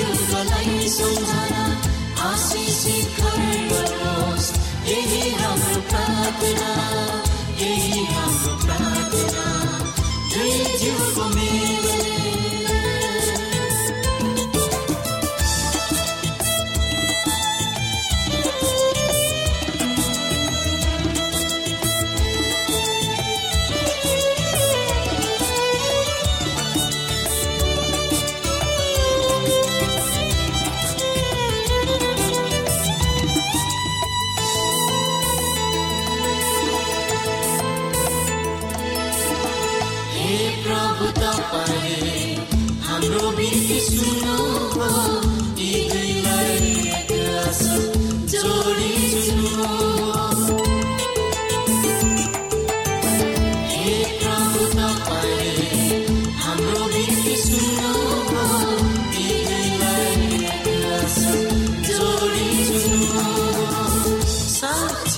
युगलाई यही हम प्रार्थना यही हाम्रो प्रार्थना दुई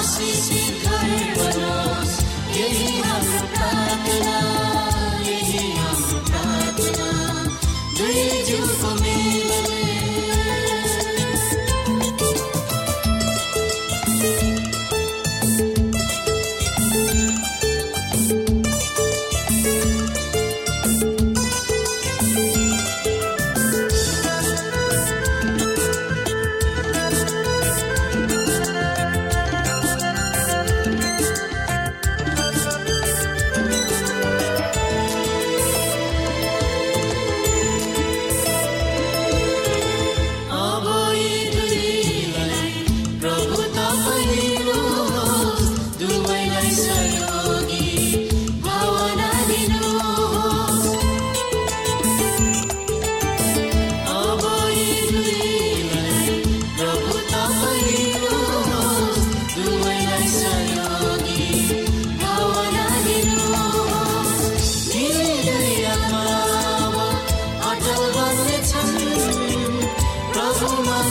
आशिषित घर बनोस् यही हाम्रो यही हाम्रो प्रार्थना दुई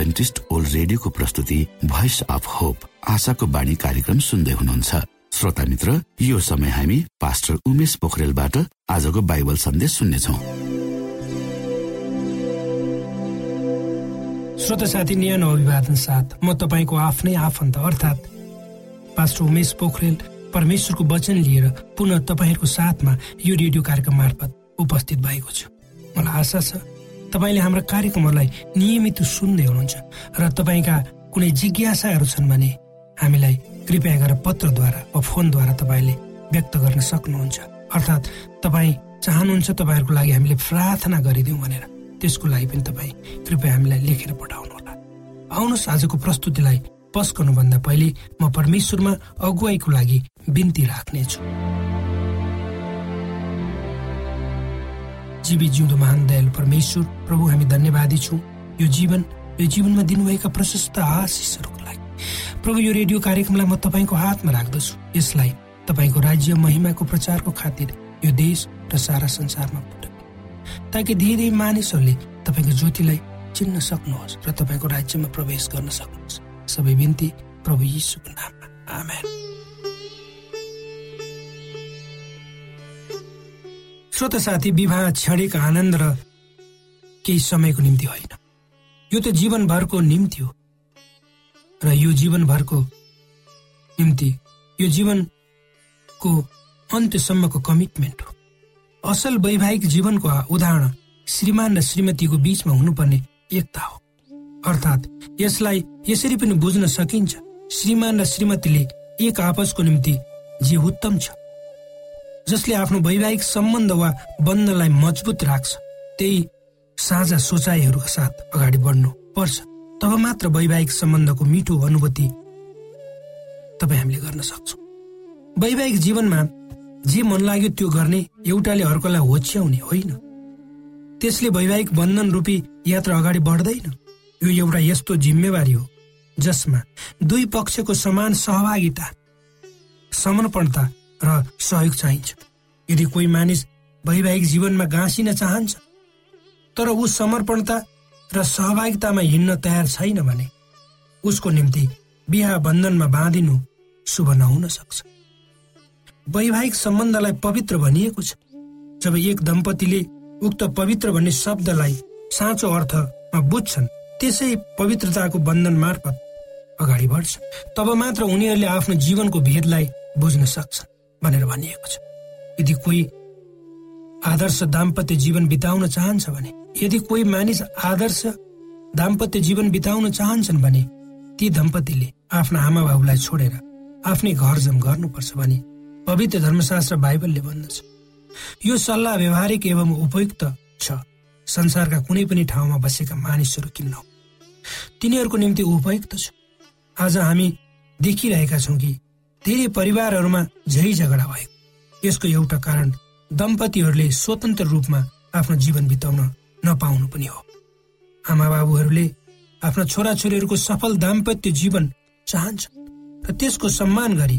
एडभेन्टिस्ट ओल्ड रेडियोको प्रस्तुति भोइस अफ होप आशाको बाणी कार्यक्रम सुन्दै हुनुहुन्छ। श्रोता मित्र यो समय हामी पास्टर उमेश पोखरेलबाट आजको बाइबल सन्देश सुन्नेछौ। श्रोता साथी न्यानो अभिवादन साथ म तपाईँको आफ्नै आफन्त अर्थात् पास्टर उमेश पोखरेल परमेश्वरको वचन लिएर पुनः तपाईँहरूको साथमा यो रेडियो कार्यक्रम मार्फत उपस्थित भएको छु। मलाई आशा छ तपाईँले हाम्रा कार्यक्रमहरूलाई नियमित सुन्दै हुनुहुन्छ र तपाईँका कुनै जिज्ञासाहरू छन् भने हामीलाई कृपया गरेर पत्रद्वारा वा फोनद्वारा तपाईँले व्यक्त गर्न सक्नुहुन्छ। अर्थात् तपाईँ चाहनुहुन्छ तपाईँहरूको लागि हामीले प्रार्थना गरिदिउँ भनेर त्यसको लागि पनि तपाईँ कृपया हामीलाई लेखेर पठाउनुहोला आउनुहोस् आजको प्रस्तुतिलाई पस गर्नुभन्दा पहिले म परमेश्वरमा अगुवाईको लागि बिन्ती राख्नेछु। जीवी जिउँदो महान दयालु परमेश्वर प्रभु हामी धन्यवादी छौँ यो जीवन यो जीवनमा दिनुभएका प्रशस्त आशिषहरूको लागि प्रभु यो रेडियो कार्यक्रमलाई म तपाईँको हातमा राख्दछु यसलाई तपाईँको राज्य महिमाको प्रचारको खातिर यो देश र सारा संसारमा पुर्याउने ताकि धेरै मानिसहरूले तपाईँको ज्योतिलाई चिन्न सक्नुहोस् र तपाईँको राज्यमा प्रवेश गर्न सक्नुहोस् सबै बिन्ती प्रभु यीशुको नाममा आमेन श्रोत साथी विवाह क्षणिक आनन्द र केही समयको निम्ति होइन। यो त जीवनभरको निम्ति हो। र यो जीवनभरको निम्ति यो जीवनको अन्त्यसम्मको कमिटमेन्ट हो। असल वैवाहिक जीवनको उदाहरण श्रीमान र श्रीमतीको बीचमा हुनुपर्ने एकता हो। अर्थात् यसलाई यसरी पनि बुझ्न सकिन्छ श्रीमान र श्रीमतीले एक आपसको निम्ति जे उत्तम छ। जसले आफ्नो वैवाहिक सम्बन्ध वा बन्धनलाई मजबुत राख्छ त्यही साझा सोचाइहरूका साथ अगाडि बढ्नु पर्छ। तब मात्र वैवाहिक सम्बन्धको मिठो अनुभूति तपाईँ हामीले गर्न सक्छौँ। वैवाहिक जीवनमा जे मन लाग्यो त्यो गर्ने एउटाले अर्कोलाई होच्याउने होइन। त्यसले वैवाहिक बन्धन रूपी यात्रा अगाडि बढ्दैन। यो एउटा यस्तो जिम्मेवारी हो जसमा दुई पक्षको समान सहभागिता समर्पणता र सहयोग चाहिन्छ। यदि कोही मानिस वैवाहिक जीवनमा गाँसिन चाहन्छ तर ऊ समर्पणता र सहभागितामा हिँड्न तयार छैन भने उसको निम्ति बिहा बन्धनमा बाँधिनु शुभ नहुन सक्छ। वैवाहिक सम्बन्धलाई पवित्र भनिएको छ। जब एक दम्पतिले उक्त पवित्र भन्ने शब्दलाई साँचो अर्थमा बुझ्छन् त्यसै पवित्रताको बन्धन मार्फत अगाडि बढ्छ। तब मात्र उनीहरूले आफ्नो जीवनको भेदलाई बुझ्न सक्छन्। भनेर भनिएको छ। यदि कोही आदर्श दाम्पत्य जीवन बिताउन चाहन्छ भने यदि कोही मानिस आदर्श दाम्पत्य जीवन बिताउन चाहन्छन् भने ती दम्पतिले आफ्ना आमा बाबुलाई छोडेर आफ्नै घर जम गर्नुपर्छ भने पवित्र धर्मशास्त्र बाइबलले भन्दछ। यो सल्लाह व्यवहारिक एवं उपयुक्त छ। संसारका कुनै पनि ठाउँमा बसेका मानिसहरू किन्न तिनीहरूको निम्ति उपयुक्त छ। आज हामी देखिरहेका छौँ कि धेरै परिवारहरूमा झै झगडा भएको यसको एउटा कारण दम्पतिहरूले स्वतन्त्र रूपमा आफ्नो जीवन बिताउन नपाउनु पनि हो। आमा बाबुहरूले आफ्ना छोराछोरीहरूको सफल दाम्पत्य जीवन चाहन्छ र त्यसको सम्मान गरी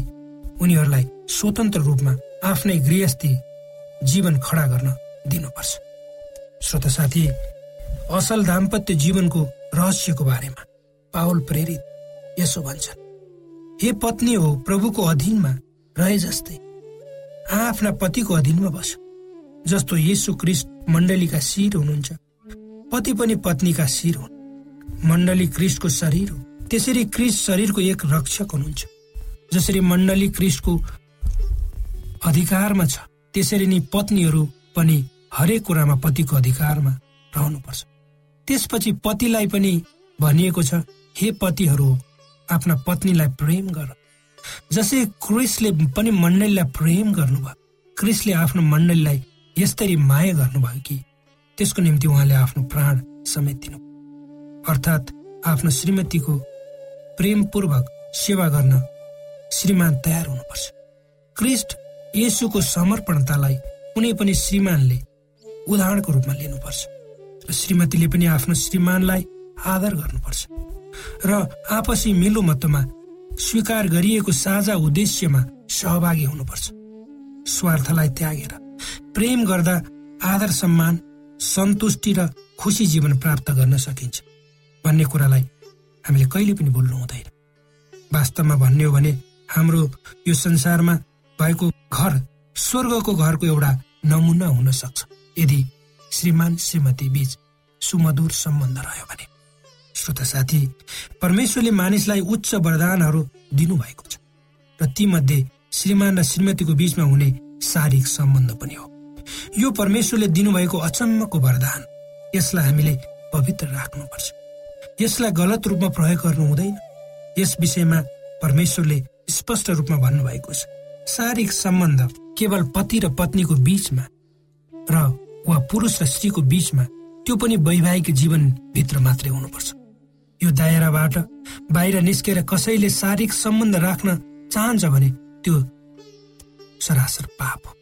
उनीहरूलाई स्वतन्त्र रूपमा आफ्नै गृहस्थी जीवन खडा गर्न दिनुपर्छ। श्रोत साथी असल दाम्पत्य जीवनको रहस्यको बारेमा पावल प्रेरित यसो भन्छन्। हे पत्नी हो प्रभुको अधीनमा रहे जस्तै। आफ्ना पतिको अधीनमा बस। जस्तो येसु क्रिस्ट मण्डलीका शिर हुनुहुन्छ। पति पनि पत्नीका शिर हुन्। मण्डली क्रिस्टको शरीर हो। त्यसरी क्रिस्ट शरीरको एक रक्षक हुनुहुन्छ। जसरी मण्डली क्रिस्टको अधिकारमा छ त्यसरी नै पत्नीहरू पनि हरेक कुरामा पतिको अधिकारमा रहनुपर्छ। त्यसपछि पतिलाई पनि भनिएको छ हे पतिहरू आफ्ना पत्नीलाई प्रेम गर। जसै क्रिसले पनि मण्डलीलाई प्रेम गर्नुभयो क्रिसले आफ्नो मण्डलीलाई यस्तरी माया गर्नुभयो कि त्यसको निम्ति उहाँले आफ्नो प्राण समेत दिनु। अर्थात् आफ्नो श्रीमतीको प्रेमपूर्वक सेवा गर्न श्रीमान तयार हुनुपर्छ। क्रिस्ट येसुको समर्पणतालाई कुनै पनि श्रीमानले उदाहरणको रूपमा लिनुपर्छ र श्रीमतीले पनि आफ्नो श्रीमानलाई आदर गर्नुपर्छ। र आपसी मिलोमत्वमा स्वीकार गरिएको साझा उद्देश्यमा सहभागी हुनुपर्छ। स्वार्थलाई त्यागेर प्रेम गर्दा आदर सम्मान सन्तुष्टि र खुसी जीवन प्राप्त गर्न सकिन्छ। भन्ने कुरालाई हामीले कहिले पनि भुल्नु हुँदैन। वास्तवमा भन्ने हो भने हाम्रो यो संसारमा भएको घर स्वर्गको घरको एउटा नमुना हुन सक्छ। यदि श्रीमान श्रीमती बीच सुमधुर सम्बन्ध रह्यो भने। श्रोता साथी परमेश्वरले मानिसलाई उच्च वरदानहरू दिनुभएको छ र तीमध्ये श्रीमान र श्रीमतीको बीचमा हुने शारीरिक सम्बन्ध पनि हो। यो परमेश्वरले दिनुभएको अचम्मको वरदान यसलाई हामीले पवित्र राख्नुपर्छ। यसलाई गलत रूपमा प्रयोग गर्नु हुँदैन। यस विषयमा परमेश्वरले स्पष्ट रूपमा भन्नुभएको छ शारीरिक सम्बन्ध केवल पति र पत्नीको बीचमा र वा पुरुष र स्त्रीको बीचमा त्यो पनि वैवाहिक जीवनभित्र मात्रै हुनुपर्छ। यो दायराबाट बाहिर निस्केर कसैले शारीरिक सम्बन्ध राख्न चाहन्छ भने त्यो सरासर पाप हो।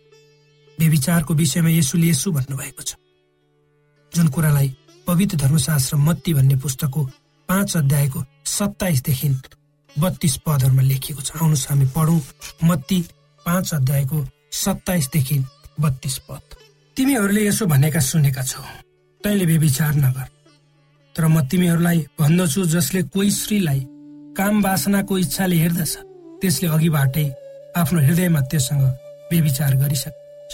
बेविचारको विषयमा यसुले यसु भन्नुभएको छ। जुन कुरालाई पवित्र धर्मशास्त्र मत्ती भन्ने पुस्तकको पाँच अध्यायको सत्ताइसदेखि बत्तीस पदहरूमा लेखिएको छ। आउनुहोस् हामी पढौँ मत्ती पाँच अध्यायको सत्ताइसदेखि बत्तीस पद। तिमीहरूले यसो भनेका सुनेका छौ तैँले बेविचार नगर। तर म तिमीहरूलाई भन्दछु जसले कोही स्त्रीलाई काम बासनाको इच्छाले हेर्दछ। त्यसले अघिबाटै आफ्नो हृदयमा त्योसँग बेविचार गरिसक्छ।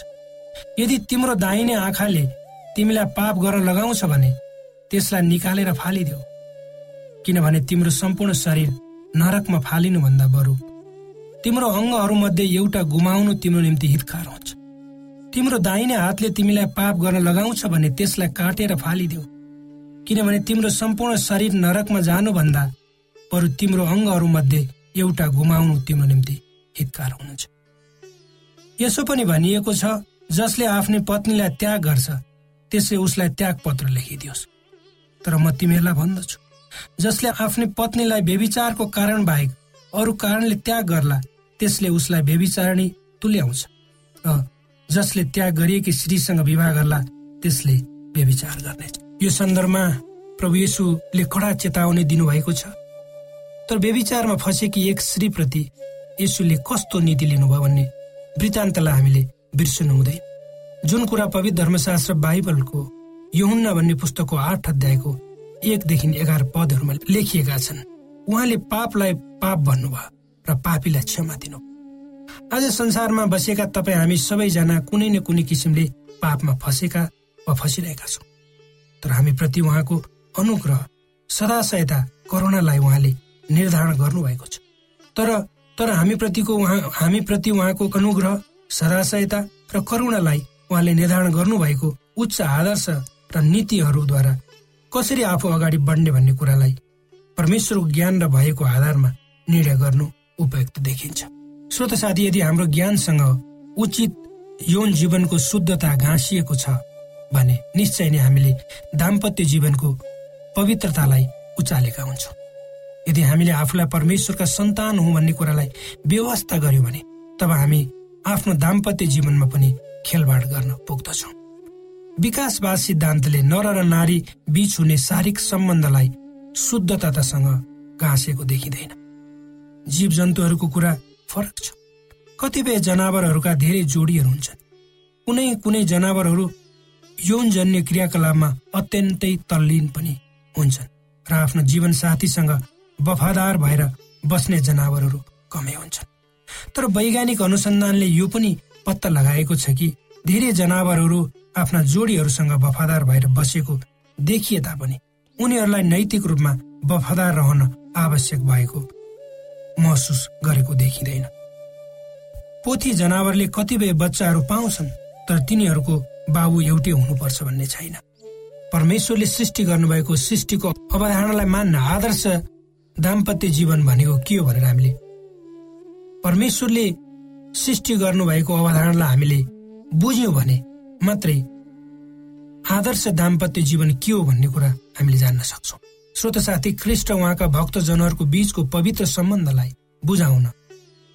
यदि तिम्रो दाहिने आँखाले तिमीलाई पाप गर्न लगाउँछ भने त्यसलाई निकालेर फालिदेऊ। किनभने तिम्रो सम्पूर्ण शरीर नरकमा फालिनुभन्दा बरु तिम्रो अङ्गहरूमध्ये एउटा गुमाउनु तिम्रो निम्ति हितकार हुन्छ। तिम्रो दाहिने हातले तिमीलाई पाप गर्न लगाउँछ भने त्यसलाई काटेर फालिदेऊ। किनभने तिम्रो सम्पूर्ण शरीर नरकमा जानुभन्दा बरु तिम्रो अङ्गहरूमध्ये एउटा गुमाउनु तिम्रो निम्ति हितकार हुनुहुन्छ। यसो पनि भनिएको छ जसले आफ्नै पत्नीलाई त्याग गर्छ त्यसले उसलाई त्याग पत्र लेखिदियोस्। तर म तिमीहरूलाई भन्दछु जसले आफ्नै पत्नीलाई बेविचारको कारण बाहेक अरू कारणले त्याग गर्ला त्यसले उसलाई बेविचारणी तुल्याउँछ र जसले त्याग गरिएकी स्त्रीसँग विवाह गर्ला त्यसले बेविचार गर्नेछ। यो सन्दर्भमा प्रभु येसुले कडा चेतावनी दिनुभएको छ। तर बेविचारमा फँसेकी एक स्त्रीप्रति यसुले कस्तो नीति लिनुभयो भन्ने वृत्तान्तलाई हामीले बिर्सनु हुँदैन जुन कुरा पवित्र धर्मशास्त्र बाइबलको यहुन्ना भन्ने पुस्तकको आठ अध्यायको एकदेखि एघार पदहरूमा लेखिएका छन्। उहाँले पापलाई पाप भन्नुभयो र पापीलाई क्षमा दिनु। आज संसारमा बसेका तपाईँ हामी सबैजना कुनै न कुनै किसिमले पापमा फँसेका वा फँसिरहेका छौँ। तर हामी प्रति उहाँको अनुग्रह सदा सहायता करुणालाई उहाँले निर्धारण गर्नुभएको छ। तर तर हामी प्रतिको उहाँ हामी प्रति उहाँको अनुग्रह सदा सहायता र करुणालाई उहाँले निर्धारण गर्नुभएको उच्च आदर्श र नीतिहरूद्वारा कसरी आफू अगाडि बढ्ने भन्ने कुरालाई परमेश्वरको ज्ञान र भएको आधारमा निर्णय गर्नु उपयुक्त देखिन्छ। श्रोत साथी यदि हाम्रो ज्ञानसँग उचित यौन जीवनको शुद्धता घाँसिएको छ भने निश्चय नै हामीले दाम्पत्य जीवनको पवित्रतालाई उचालेका हुन्छौँ। यदि हामीले आफूलाई परमेश्वरका सन्तान हौ भन्ने कुरालाई व्यवस्था गर्यौँ भने तब हामी आफ्नो दाम्पत्य जीवनमा पनि खेलबाड गर्न पुग्दछौँ। विकासवाद सिद्धान्तले नर र नारी बीच हुने शारीरिक सम्बन्धलाई शुद्धतासँग गाँसेको देखिँदैन। जीव जन्तुहरूको कुरा फरक छ। कतिपय जनावरहरूका धेरै जोडीहरू हुन्छन्। कुनै कुनै जनावरहरू यौनजन्य क्रियाकलापमा अत्यन्तै तल्लीन पनि हुन्छन् र आफ्नो जीवन साथीसँग वफादार भएर बस्ने जनावरहरू कमै हुन्छन्। तर वैज्ञानिक अनुसन्धानले यो पनि पत्ता लगाएको छ कि धेरै जनावरहरू आफ्ना जोडीहरूसँग वफादार भएर बसेको देखिए तापनि उनीहरूलाई नैतिक रूपमा वफादार रहन आवश्यक भएको महसुस गरेको देखिँदैन। पोथी जनावरले कतिपय बच्चाहरू पाउँछन् तर तिनीहरूको बाबु एउटै हुनुपर्छ भन्ने छैन। परमेश्वरले सृष्टि गर्नुभएको सृष्टिको अवधारणालाई मान्न आदर्श दाम्पत्य जीवन भनेको के हो भनेर हामीले परमेश्वरले सृष्टि गर्नुभएको अवधारणालाई हामीले बुझ्यौँ भने मात्रै आदर्श दाम्पत्य जीवन के हो भन्ने कुरा हामीले जान्न सक्छौँ। श्रोत साथी ख्रिस्ट उहाँका भक्तजनहरूको बीचको पवित्र सम्बन्धलाई बुझाउन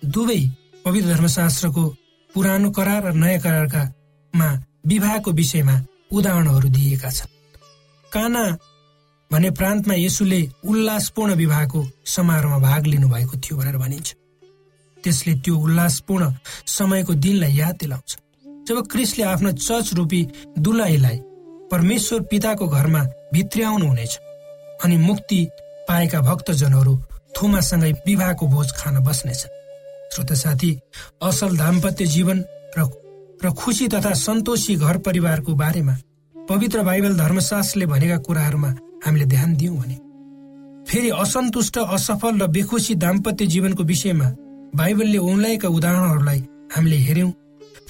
दुवै पवित्र धर्मशास्त्रको पुरानो करार र नयाँ करारकामा विवाहको विषयमा उदाहरणहरू दिएका छन्। काना भने प्रान्तमा यसुले उल्लासपूर्ण विवाहको समारोहमा भाग लिनुभएको थियो भनेर भनिन्छ। त्यसले त्यो उल्लासपूर्ण समयको दिनलाई याद दिलाउँछ। जब क्रिसले आफ्नो चर्च रूपी दुलाईलाई परमेश्वर पिताको घरमा भित्र्याउनु हुनेछ अनि मुक्ति पाएका भक्तजनहरू थुमासँगै विवाहको भोज खान बस्नेछ। श्रोत साथी असल दाम्पत्य जीवन र र खुसी तथा सन्तोषी घर परिवारको बारेमा पवित्र बाइबल धर्मशास्त्रले भनेका कुराहरूमा हामीले ध्यान दियौँ भने फेरि असन्तुष्ट असफल र बेखुसी दाम्पत्य जीवनको विषयमा बाइबलले उनलाइका उदाहरणहरूलाई हामीले हेर्यौं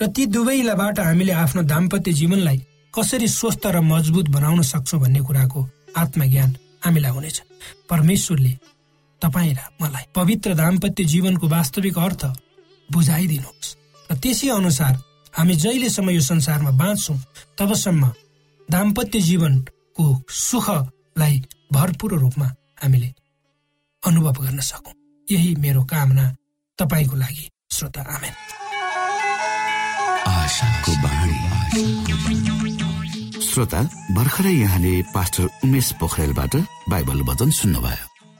र ती दुवैलाबाट हामीले आफ्नो दाम्पत्य जीवनलाई कसरी स्वस्थ र मजबुत बनाउन सक्छौँ भन्ने कुराको आत्मज्ञान हामीलाई हुनेछ। परमेश्वरले तपाईँ र मलाई पवित्र दाम्पत्य जीवनको वास्तविक अर्थ बुझाइदिनुहोस्। र त्यसै अनुसार हामी जहिलेसम्म यो संसारमा बाँच्छौँ तबसम्म दाम्पत्य जीवनको सुखलाई भरपूर रूपमा हामीले अनुभव गर्न सकौँ। यही मेरो कामना तपाईँको लागि श्रोता आमेन। श्रोता भर्खरै यहाँले पास्टर उमेश पोखरेलबाट बाइबल वचन सुन्नुभयो।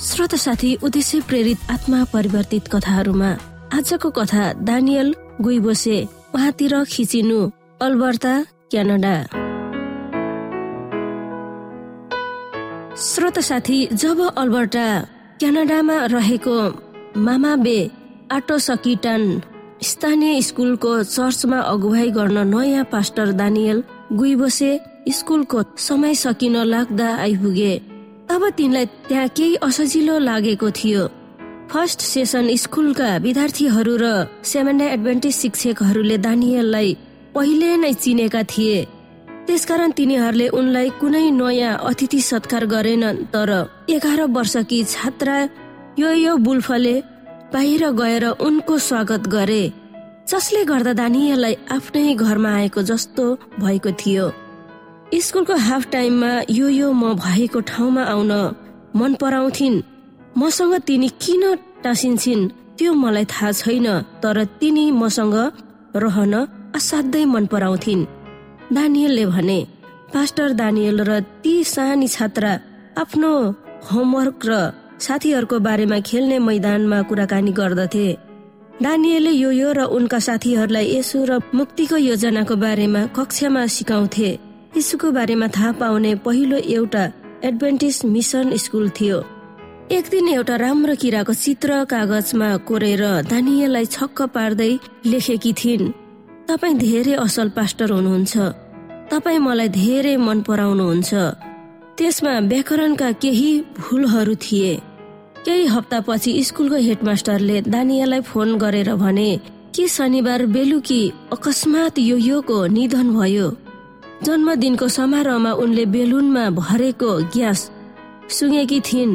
श्रोत साथी उद्देश्य प्रेरित आत्मा परिवर्तित कथाहरूमा आजको कथा दानियल गुइबोसे उहाँतिर खिचिनु अल्बर्ता क्यानाडा। श्रोत साथी जब अल्बर्टा क्यानाडामा रहेको मामा बे आटो सकिटान स्थानीय स्कुलको चर्चमा अगुवाई गर्न नयाँ पास्टर दानियल गुइबोसे स्कुलको समय सकिन लाग्दा आइपुगे। अब तिनलाई त्यहाँ केही असजिलो लागेको थियो। फर्स्ट सेसन स्कुलका विद्यार्थीहरू र सेमेन्डा एडभेन्टिज शिक्षकहरूले दानियललाई पहिले नै चिनेका थिए। त्यसकारण तिनीहरूले उनलाई कुनै नयाँ अतिथि सत्कार गरेनन् तर एघार वर्षकी छात्रा यो यो बुल्फले बाहिर गएर उनको स्वागत गरे जसले गर्दा दानियललाई आफ्नै घरमा आएको जस्तो भएको थियो। स्कुलको हाफ टाइममा यो यो म भएको ठाउँमा आउन मन पराउँथिन्। मसँग तिनी किन टाँसिन्छन् त्यो मलाई थाहा छैन तर तिनी मसँग रहन असाध्यै मन पराउँथिन्। दानियलले भने पास्टर दानियल र ती सानी छात्रा आफ्नो होमवर्क र साथीहरूको बारेमा खेल्ने मैदानमा कुराकानी गर्दथे। दानियलले यो यो र उनका साथीहरूलाई यसो र मुक्तिको योजनाको बारेमा कक्षामा सिकाउँथे। यीशुको बारेमा थाहा पाउने पहिलो एउटा एडभेन्टिस मिसन स्कुल थियो। एक दिन एउटा राम्रो किराको चित्र कागजमा कोरेर दानियललाई छक्क पार्दै लेखेकी थिइन्। तपाईँ धेरै असल पास्टर हुनुहुन्छ। तपाईँ मलाई धेरै मन पराउनुहुन्छ। त्यसमा व्याकरणका केही भुलहरू थिए। केही हप्तापछि स्कुलको हेडमास्टरले दानियालाई फोन गरेर भने कि शनिबार बेलुकी अकस्मात यो योको निधन भयो? जन्मदिनको समारोहमा उनले बेलुनमा भरेको ग्यास सुँगेकी थिइन्।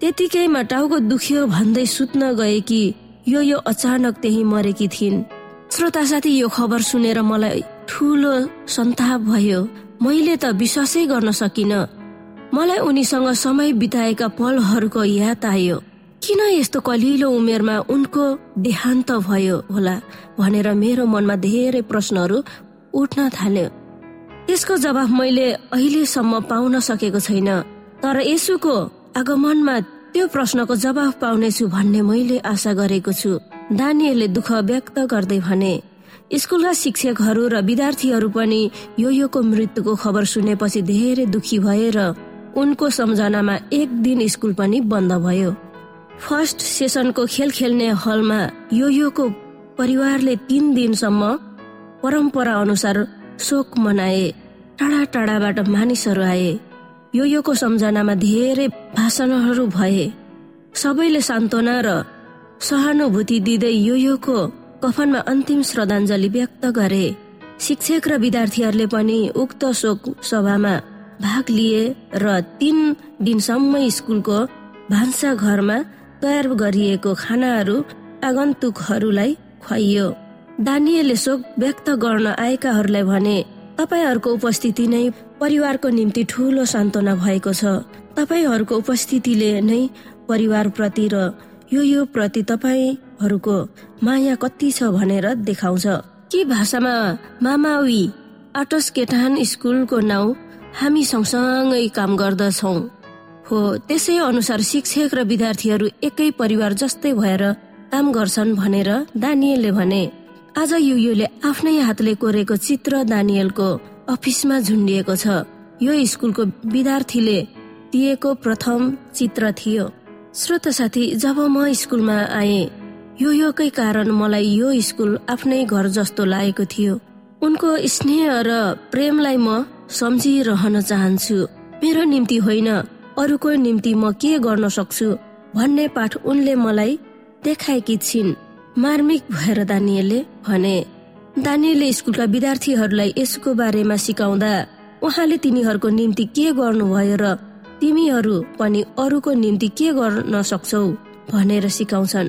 त्यतिकैमा टाउको दुख्यो भन्दै सुत्न गएकी यो यो अचानक त्यही मरेकी थिइन्। श्रोता साथी यो खबर सुनेर मलाई ठुलो सन्ताप भयो। मैले त विश्वासै गर्न सकिन। मलाई उनीसँग समय बिताएका पलहरूको याद आयो। किन यस्तो कलिलो उमेरमा उनको देहान्त भयो होला भनेर मेरो मनमा धेरै प्रश्नहरू उठ्न थाल्यो। त्यसको जवाफ मैले अहिलेसम्म पाउन सकेको छैन तर यसुको आगमनमा त्यो प्रश्नको जवाफ पाउनेछु भन्ने मैले आशा गरेको छु। दानीहरूले दुःख व्यक्त गर्दै भने स्कुलका शिक्षकहरू र विद्यार्थीहरू पनि यो योको मृत्युको खबर सुनेपछि धेरै दुखी भए र उनको सम्झनामा एक दिन स्कुल पनि बन्द भयो। फर्स्ट सेसनको खेल खेल्ने हलमा यो योको परिवारले तीन दिनसम्म परम्परा अनुसार शोक मनाए। टाढा टाढाबाट मानिसहरू आए। यो योको सम्झनामा धेरै भाषणहरू भए। सबैले सान्त्वना र सहानुभूति दिँदै यो योको कफनमा अन्तिम श्रद्धाञ्जली व्यक्त गरे। शिक्षक र विद्यार्थीहरूले पनि उक्त शोक सभामा भाग लिए र तीन दिनसम्म स्कुलको भान्सा घरमा तयार गरिएको खानाहरू आगन्तुकहरूलाई खुवाइयो। दानियले शोक व्यक्त गर्न आएकाहरूलाई भने तपाईँहरूको उपस्थिति नै परिवारको निम्ति ठुलो सान्त्वना भएको छ। तपाईँहरूको उपस्थितिले नै परिवार प्रति र यो यो प्रति तपाईँहरूको माया कति छ भनेर देखाउँछ। के भाषामा मामावी आटस केटान स्कुलको नाउँ हामी सँगसँगै काम गर्दछौ। हो त्यसै अनुसार शिक्षक र विद्यार्थीहरू एकै परिवार जस्तै भएर काम गर्छन् भनेर दानियलले भने। आज युले आफ्नै हातले कोरेको चित्र दानियलको अफिसमा झुन्डिएको छ। यो स्कुलको विद्यार्थीले दिएको प्रथम चित्र थियो। श्रोत साथी जब म स्कुलमा आए यो योकै कारण मलाई यो स्कुल आफ्नै घर जस्तो लागेको थियो। उनको स्नेह र प्रेमलाई म सम्झिरहन चाहन्छु। मेरो निम्ति होइन अरूको निम्ति म के गर्न सक्छु भन्ने पाठ उनले मलाई देखाएकी छिन्। मार्मिक भएर दानियले भने दानियले स्कुलका विद्यार्थीहरूलाई यसको बारेमा सिकाउँदा उहाँले तिनीहरूको निम्ति के गर्नुभयो र तिमीहरू पनि अरूको निम्ति के गर्न सक्छौ? भनेर सिकाउँछन्।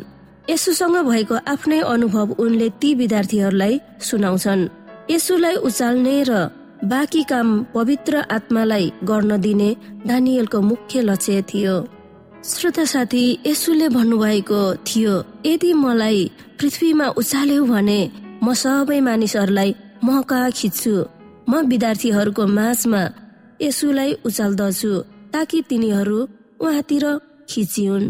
यसुसँग भएको आफ्नै अनुभव उनले ती विद्यार्थीहरूलाई सुनाउँछन्। यसुलाई उचाल्ने र बाँकी काम पवित्र आत्मालाई गर्न दिने दानियलको मुख्य लक्ष्य थियो। श्रोता साथी यसुले भन्नुभएको थियो यदि मलाई पृथ्वीमा उचाल्यो भने म सबै मानिसहरूलाई महका खिच्छु। म विद्यार्थीहरूको माझमा यसुलाई उचाल्दछु ताकि तिनीहरू उहाँतिर खिचिउन्।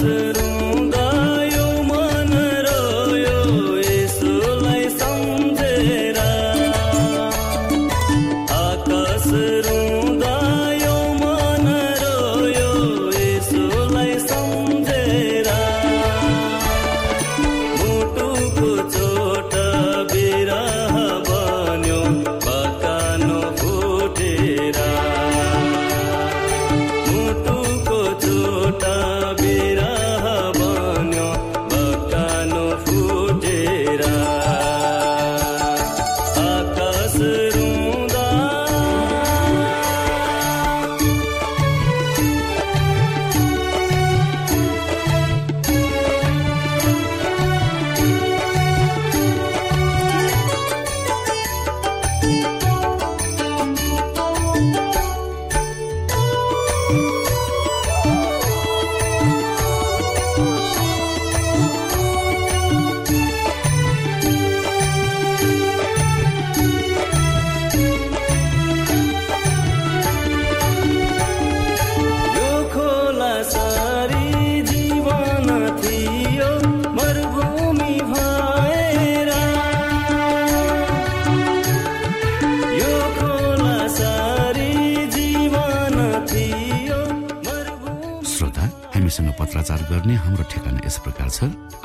sırrım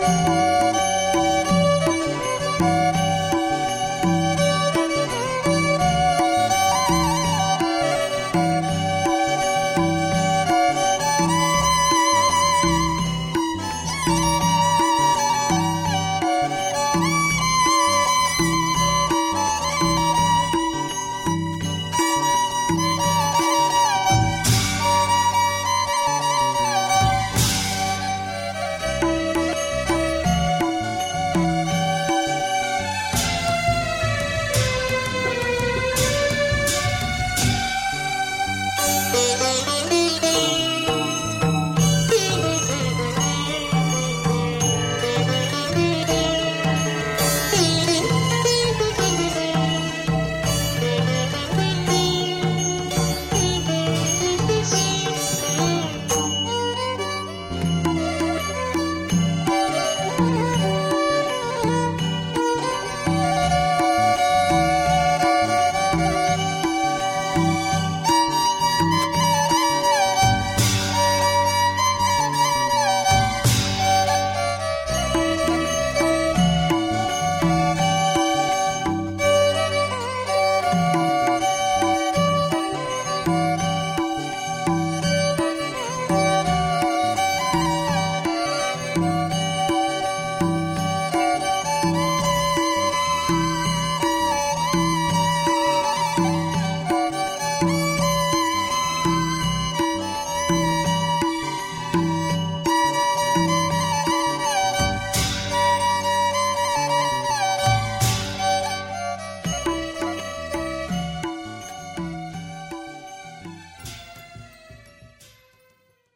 Música